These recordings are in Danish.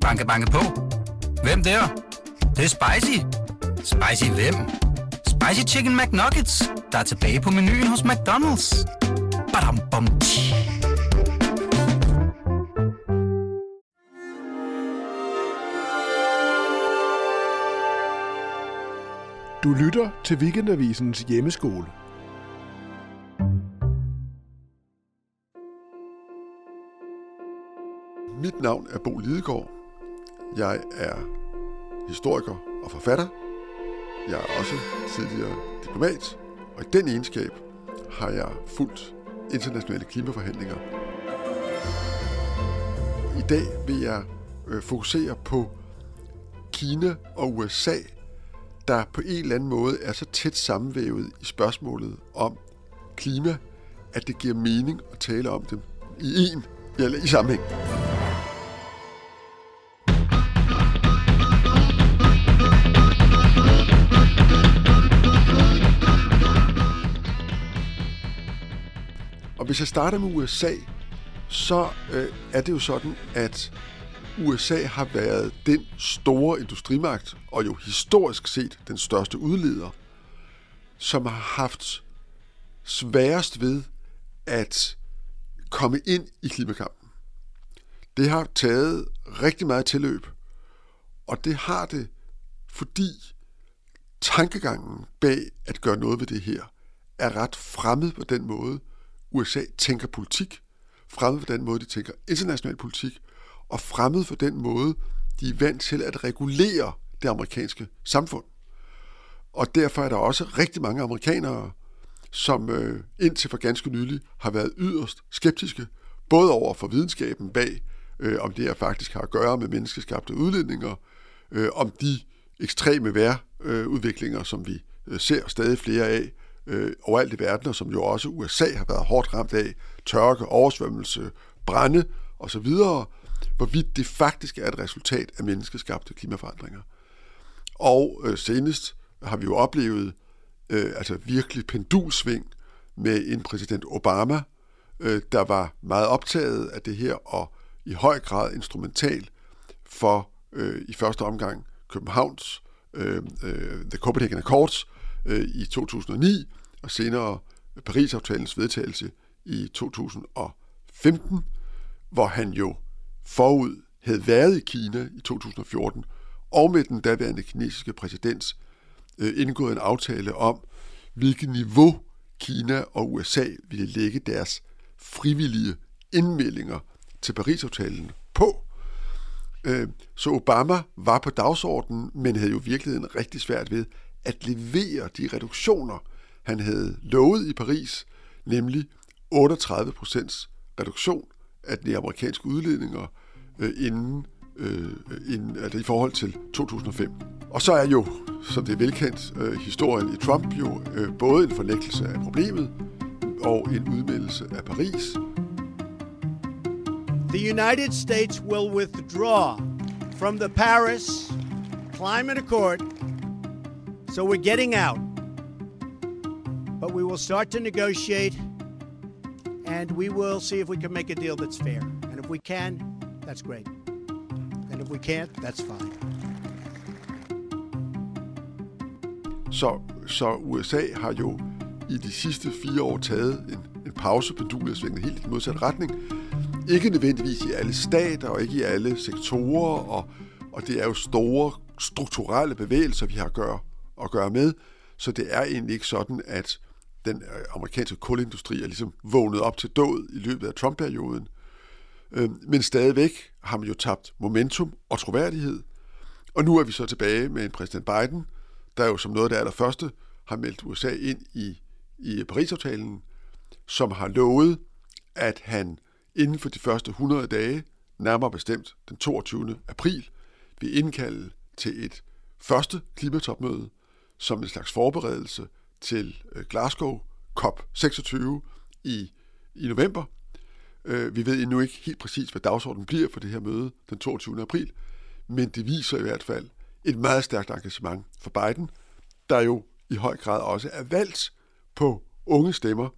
Banke, banke på. Hvem der? Det, det er spicy. Spicy hvem? Spicy Chicken McNuggets, der er tilbage på menuen hos McDonald's. Badum, bom, tji. Du lytter til Weekendavisens hjemmeskole. Mit navn er Bo Lidegaard. Jeg er historiker og forfatter. Jeg er også tidligere diplomat, og i den egenskab har jeg fulgt internationale klimaforhandlinger. I dag vil jeg øh, fokusere på Kina og USA, der på en eller anden måde er så tæt sammenvævet i spørgsmålet om klima, at det giver mening at tale om dem i en eller i sammenhæng. Hvis jeg starter med USA, så øh, er det jo sådan, at USA har været den store industrimagt, og jo historisk set den største udleder, som har haft sværest ved at komme ind i klimakampen. Det har taget rigtig meget tilløb, og det har det, fordi tankegangen bag at gøre noget ved det her er ret fremmed på den måde, USA tænker politik, fremmed for den måde, de tænker international politik, og fremmed for den måde, de er vant til at regulere det amerikanske samfund. Og derfor er der også rigtig mange amerikanere, som øh, indtil for ganske nylig har været yderst skeptiske, både over for videnskaben bag, øh, om det her faktisk har at gøre med menneskeskabte udledninger, øh, om de ekstreme vejrudviklinger, som vi øh, ser stadig flere af øh, overalt i verden, og som jo også USA har været hårdt ramt af, tørke, oversvømmelse, brænde osv., hvorvidt det faktisk er et resultat af menneskeskabte klimaforandringer. Og øh, senest har vi jo oplevet øh, altså virkelig pendulsving med en præsident Obama, øh, der var meget optaget af det her og i høj grad instrumental for øh, i første omgang Københavns øh, øh, The Copenhagen Accords øh, Øh, i 2009 og senere Paris-aftalens vedtagelse i 2015, hvor han jo forud havde været i Kina i 2014, og med den daværende kinesiske præsidents øh, indgået en aftale om, hvilket niveau Kina og USA ville lægge deres frivillige indmeldinger til Paris-aftalen på. Øh, så Obama var på dagsordenen, men havde jo virkelig en rigtig svært ved at levere de reduktioner, han havde lovet i Paris, nemlig 38 procents reduktion af de amerikanske udledninger øh, inden, øh, inden, altså i forhold til 2005. Og så er jo, som det er velkendt, øh, historien i Trump jo øh, både en fornægtelse af problemet og en udmeldelse af Paris. The United States will withdraw from the Paris Climate Accord, so we're getting out. But we will start to negotiate and we will see if we can make a deal that's fair. And if we can, that's great. And if we can't, that's fine. Så, så USA har jo i de sidste fire år taget en, en pause, pendulet svinget helt i den modsatte retning. Ikke nødvendigvis i alle stater og ikke i alle sektorer, og, og det er jo store strukturelle bevægelser, vi har at gøre, at gøre med, så det er egentlig ikke sådan, at den øh, amerikanske kulindustri er ligesom vågnet op til død i løbet af Trump-perioden. Øhm, men stadigvæk har man jo tabt momentum og troværdighed. Og nu er vi så tilbage med en præsident Biden, der jo som noget af det allerførste har meldt USA ind i, i Paris-aftalen, som har lovet, at han inden for de første 100 dage, nærmere bestemt den 22. april, vil indkalde til et første klimatopmøde som en slags forberedelse til øh, Glasgow COP26 i, i november. Øh, vi ved endnu ikke helt præcis, hvad dagsordenen bliver for det her møde den 22. april, men det viser i hvert fald et meget stærkt engagement for Biden, der jo i høj grad også er valgt på unge stemmer,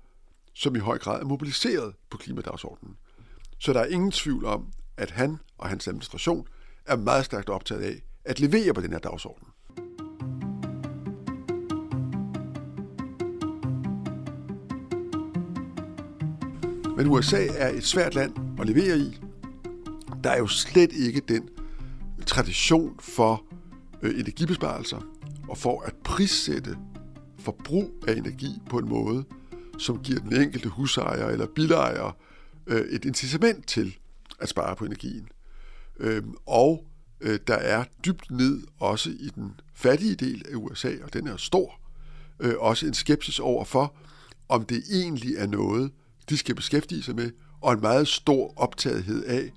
som i høj grad er mobiliseret på klimadagsordenen. Så der er ingen tvivl om, at han og hans administration er meget stærkt optaget af at levere på den her dagsorden. Men USA er et svært land at levere i. Der er jo slet ikke den tradition for øh, energibesparelser og for at prissætte forbrug af energi på en måde, som giver den enkelte husejer eller bilejer øh, et incitament til at spare på energien. Øh, og øh, der er dybt ned også i den fattige del af USA, og den er stor, øh, også en skepsis over for, om det egentlig er noget, de skal beskæftige sig med, og en meget stor optagethed af,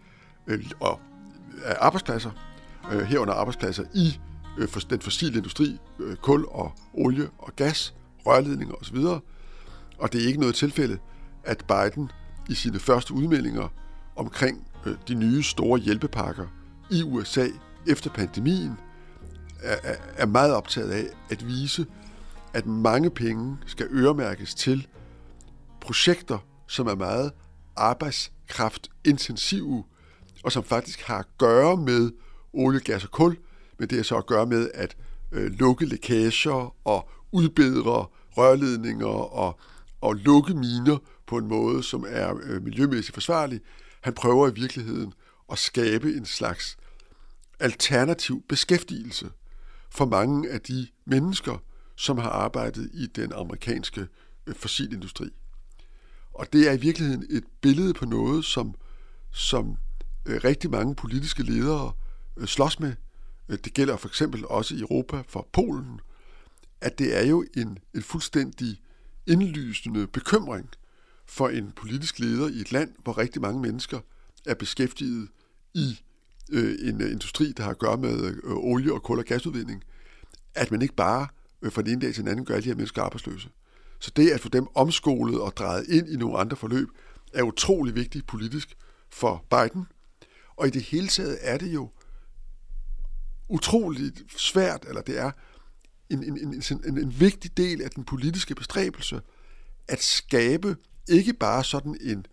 øh, og, af arbejdspladser, øh, herunder arbejdspladser i øh, for den fossile industri, øh, kul og olie og gas, rørledninger osv. Og det er ikke noget tilfælde, at Biden i sine første udmeldinger omkring øh, de nye store hjælpepakker i USA efter pandemien er, er meget optaget af at vise, at mange penge skal øremærkes til projekter, som er meget arbejdskraftintensive, og som faktisk har at gøre med olie, gas og kul, men det er så at gøre med at øh, lukke lækager og udbedre rørledninger og, og lukke miner på en måde, som er øh, miljømæssigt forsvarlig. Han prøver i virkeligheden at skabe en slags alternativ beskæftigelse for mange af de mennesker, som har arbejdet i den amerikanske øh, fossilindustri. Og det er i virkeligheden et billede på noget, som, som øh, rigtig mange politiske ledere øh, slås med. Øh, det gælder for eksempel også i Europa for Polen, at det er jo en, en fuldstændig indlysende bekymring for en politisk leder i et land, hvor rigtig mange mennesker er beskæftiget i øh, en industri, der har at gøre med øh, olie- og kul- og gasudvinding, at man ikke bare øh, fra den ene dag til den anden gør alle de her mennesker arbejdsløse. Så det at få dem omskolet og drejet ind i nogle andre forløb, er utrolig vigtigt politisk for Biden. Og i det hele taget er det jo utroligt svært, eller det er en, en, en, en, en vigtig del af den politiske bestræbelse, at skabe ikke bare sådan en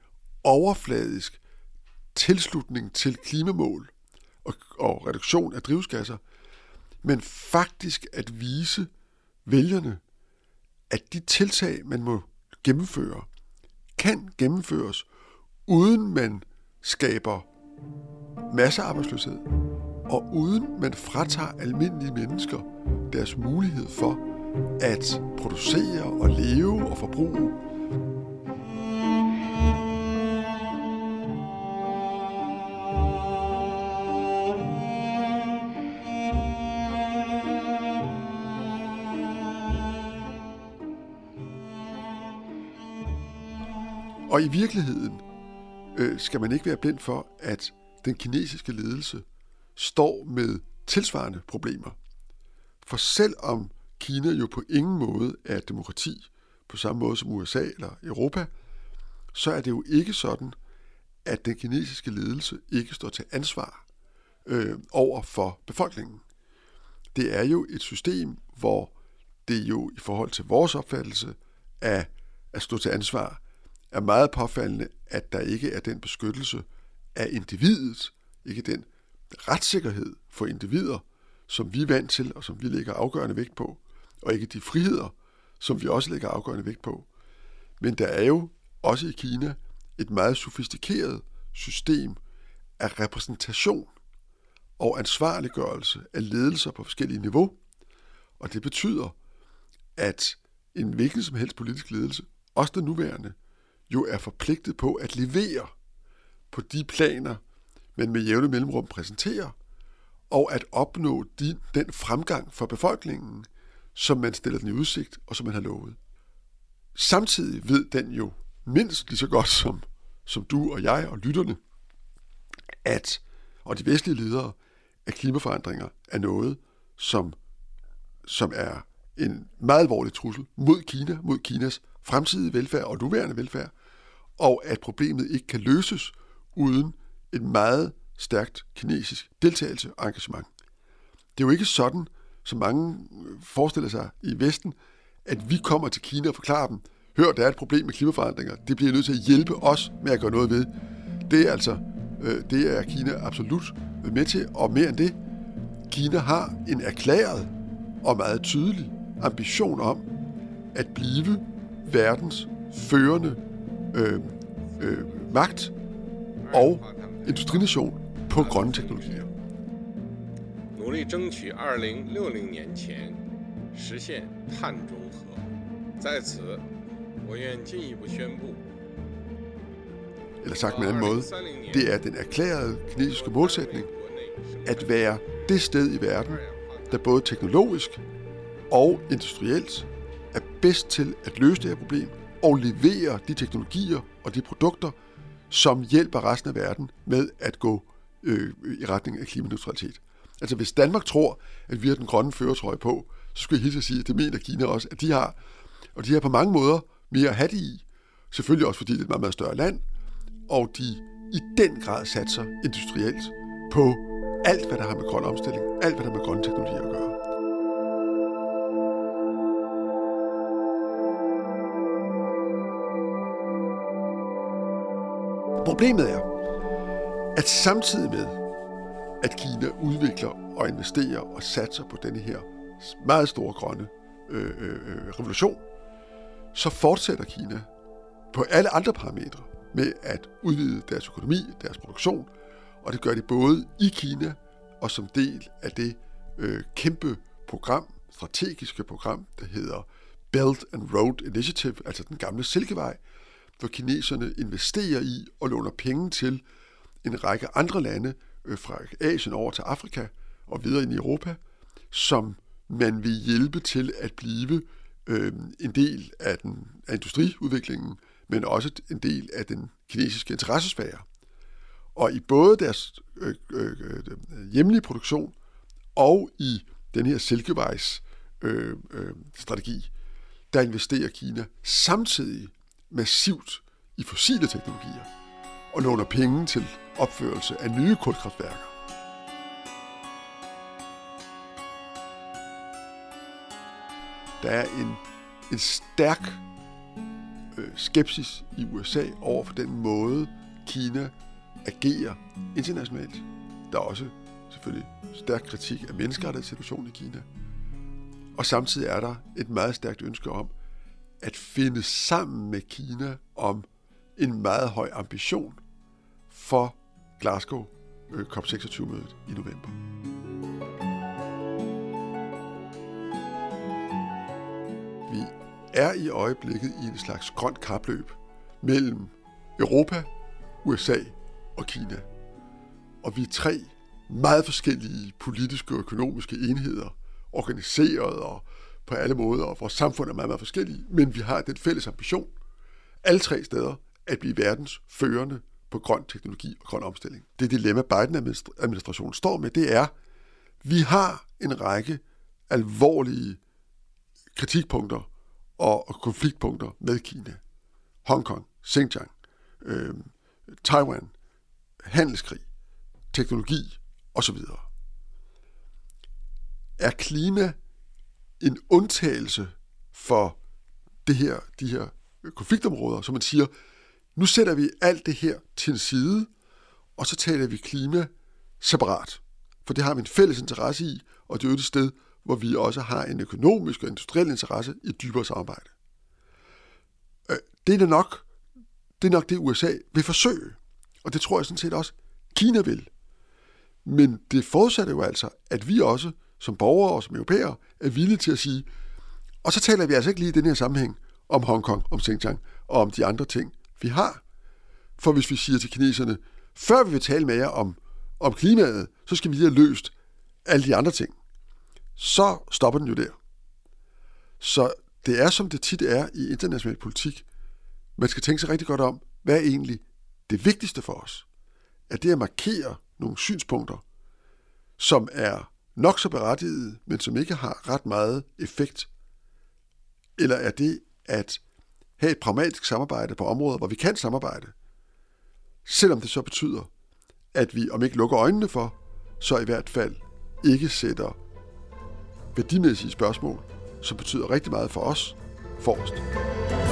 overfladisk tilslutning til klimamål og, og reduktion af drivhusgasser, men faktisk at vise vælgerne, at de tiltag, man må gennemføre, kan gennemføres, uden man skaber massearbejdsløshed, og uden man fratager almindelige mennesker deres mulighed for at producere og leve og forbruge Og i virkeligheden øh, skal man ikke være blind for, at den kinesiske ledelse står med tilsvarende problemer. For selvom Kina jo på ingen måde er demokrati, på samme måde som USA eller Europa, så er det jo ikke sådan, at den kinesiske ledelse ikke står til ansvar øh, over for befolkningen. Det er jo et system, hvor det jo i forhold til vores opfattelse af at stå til ansvar er meget påfaldende, at der ikke er den beskyttelse af individet, ikke den retssikkerhed for individer, som vi er vant til, og som vi lægger afgørende vægt på, og ikke de friheder, som vi også lægger afgørende vægt på. Men der er jo også i Kina et meget sofistikeret system af repræsentation og ansvarliggørelse af ledelser på forskellige niveau. Og det betyder, at en hvilken som helst politisk ledelse, også den nuværende, jo er forpligtet på at levere på de planer, man med jævne mellemrum præsenterer, og at opnå de, den fremgang for befolkningen, som man stiller den i udsigt, og som man har lovet. Samtidig ved den jo mindst lige så godt som, som du og jeg og lytterne, at, og de vestlige ledere, at klimaforandringer er noget, som, som er en meget alvorlig trussel mod Kina, mod Kinas fremtidige velfærd og nuværende velfærd, og at problemet ikke kan løses uden et meget stærkt kinesisk deltagelse og engagement. Det er jo ikke sådan, som mange øh, forestiller sig i Vesten, at vi kommer til Kina og forklarer dem, hør, der er et problem med klimaforandringer, det bliver nødt til at hjælpe os med at gøre noget ved. Det er altså øh, det er Kina absolut øh, med til, og mere end det, Kina har en erklæret og meget tydelig ambition om at blive verdens førende øh, øh, magt og industrination på grønne teknologier. 努力争取2060年前实现碳中和。在此，我愿进一步宣布， Eller sagt med en anden måde, det er den erklærede kinesiske målsætning at være det sted i verden, der både teknologisk og industrielt er bedst til at løse det her problem og levere de teknologier og de produkter, som hjælper resten af verden med at gå øh, i retning af klimaneutralitet. Altså hvis Danmark tror, at vi har den grønne føretrøje på, så skulle jeg hilse at sige, at det mener Kina også, at de har. Og de har på mange måder mere at have det i. Selvfølgelig også fordi det er et meget, meget større land, og de i den grad satser industrielt på alt, hvad der har med grøn omstilling, alt, hvad der har med grønne teknologier at gøre. Problemet er, at samtidig med, at Kina udvikler og investerer og satser på denne her meget store grønne øh, øh, øh, revolution, så fortsætter Kina på alle andre parametre med at udvide deres økonomi, deres produktion, og det gør de både i Kina og som del af det øh, kæmpe program, strategiske program, der hedder Belt and Road Initiative, altså den gamle Silkevej, hvor kineserne investerer i og låner penge til en række andre lande øh, fra Asien over til Afrika og videre ind i Europa, som man vil hjælpe til at blive øh, en del af, den, af industriudviklingen, men også en del af den kinesiske interessesfære. Og i både deres øh, øh, øh, hjemlige produktion og i den her Silkevejs øh, øh, strategi, der investerer Kina samtidig massivt i fossile teknologier og låner penge til opførelse af nye kulkraftværker. Der er en, en stærk øh, skepsis i USA over for den måde, Kina agerer internationalt. Der er også selvfølgelig stærk kritik af menneskerettighedssituationen i Kina. Og samtidig er der et meget stærkt ønske om at finde sammen med Kina om en meget høj ambition for Glasgow øh, COP26-mødet i november. Vi er i øjeblikket i en slags grønt kapløb mellem Europa, USA og Kina. Og vi er tre meget forskellige politiske og økonomiske enheder, organiseret og på alle måder, og vores samfund er meget, meget forskellige, men vi har den fælles ambition, alle tre steder, at blive verdens førende på grøn teknologi og grøn omstilling. Det dilemma, Biden-administrationen står med, det er, vi har en række alvorlige kritikpunkter og konfliktpunkter med Kina. Hongkong, Xinjiang, øh, Taiwan, handelskrig, teknologi osv. Er klima en undtagelse for det her, de her konfliktområder, så man siger, nu sætter vi alt det her til en side, og så taler vi klima separat. For det har vi en fælles interesse i, og det er jo et sted, hvor vi også har en økonomisk og industriel interesse i et dybere samarbejde. Øh, det er nok det, er nok det USA vil forsøge, og det tror jeg sådan set også, Kina vil. Men det forudsætter jo altså, at vi også som borgere og som europæere er villige til at sige, og så taler vi altså ikke lige i den her sammenhæng om Hongkong, om Xinjiang og om de andre ting, vi har. For hvis vi siger til kineserne, før vi vil tale med jer om, om klimaet, så skal vi lige have løst alle de andre ting. Så stopper den jo der. Så det er, som det tit er i international politik. Man skal tænke sig rigtig godt om, hvad er egentlig det vigtigste for os? Er det at markere nogle synspunkter, som er nok så berettiget, men som ikke har ret meget effekt? Eller er det at have et pragmatisk samarbejde på områder, hvor vi kan samarbejde, selvom det så betyder, at vi, om ikke lukker øjnene for, så i hvert fald ikke sætter værdimæssige spørgsmål, som betyder rigtig meget for os, forrest.